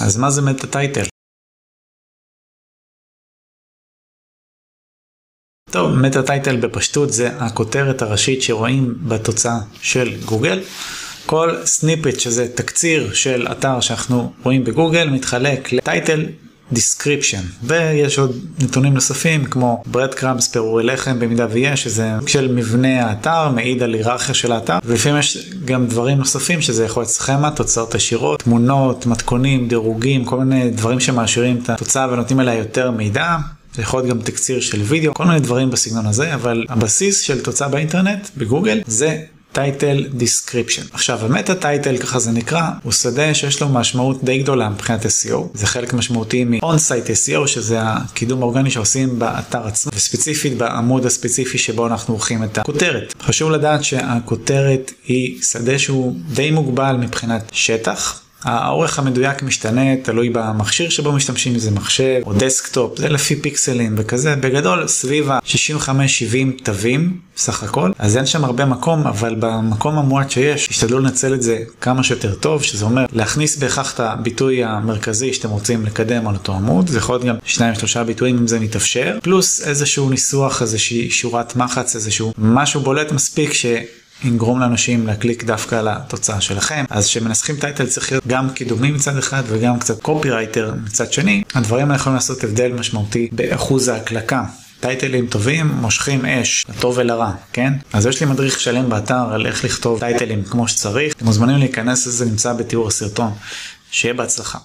אז מה זה meta title? טוב, meta title בפשטות זה הכותרת הראשית שרואים בתוצאה של גוגל. כל snippet שזה תקציר של אתר שאנחנו רואים בגוגל מתחלק ל title description ויש עוד נתונים נוספים כמו breadcrumbs פירורי לחם במידה ויש שזה של מבנה האתר מעיד על היררכיה של האתר ולפעמים יש גם דברים נוספים שזה יכול להיות סכמה תוצאות ישירות תמונות מתכונים דירוגים כל מיני דברים שמעשירים את התוצאה ונותנים אליה יותר מידע. זה יכול להיות גם תקציר של וידאו, כל מיני דברים בסגנון הזה, אבל הבסיס של תוצאה באינטרנט, בגוגל, זה title description. עכשיו ה meta title ככה זה נקרא, הוא שדה שיש לו משמעות די גדולה מבחינת SEO. זה חלק משמעותי מ-on-site SEO שזה הקידום האורגני שעושים באתר עצמו, וספציפית בעמוד הספציפי שבו אנחנו עורכים את הכותרת. חשוב לדעת שהכותרת היא שדה שהוא די מוגבל מבחינת שטח. האורך המדויק משתנה, תלוי במכשיר שבו משתמשים, אם זה מחשב או דסקטופ, זה לפי פיקסלים וכזה, בגדול סביב ה-65-70 תווים סך הכל, אז אין שם הרבה מקום, אבל במקום המועט שיש, תשתדלו לנצל את זה כמה שיותר טוב, שזה אומר להכניס בהכרח את הביטוי המרכזי שאתם רוצים לקדם על אותו עמוד, זה יכול להיות גם שניים שלושה ביטויים אם זה מתאפשר, פלוס איזשהו ניסוח, איזושהי שורת מחץ, איזשהו משהו בולט מספיק ש... יגרום לאנשים להקליק דווקא על התוצאה שלכם. אז כשמנסחים title צריך להיות גם קידומי מצד אחד וגם קצת קופירייטר מצד שני. הדברים האלה יכולים לעשות הבדל משמעותי באחוז ההקלקה. טייטלים טובים מושכים אש, לטוב ולרע, כן? אז יש לי מדריך שלם באתר על איך לכתוב טייטלים כמו שצריך. אתם מוזמנים להיכנס לזה, נמצא בתיאור הסרטון. שיהיה בהצלחה.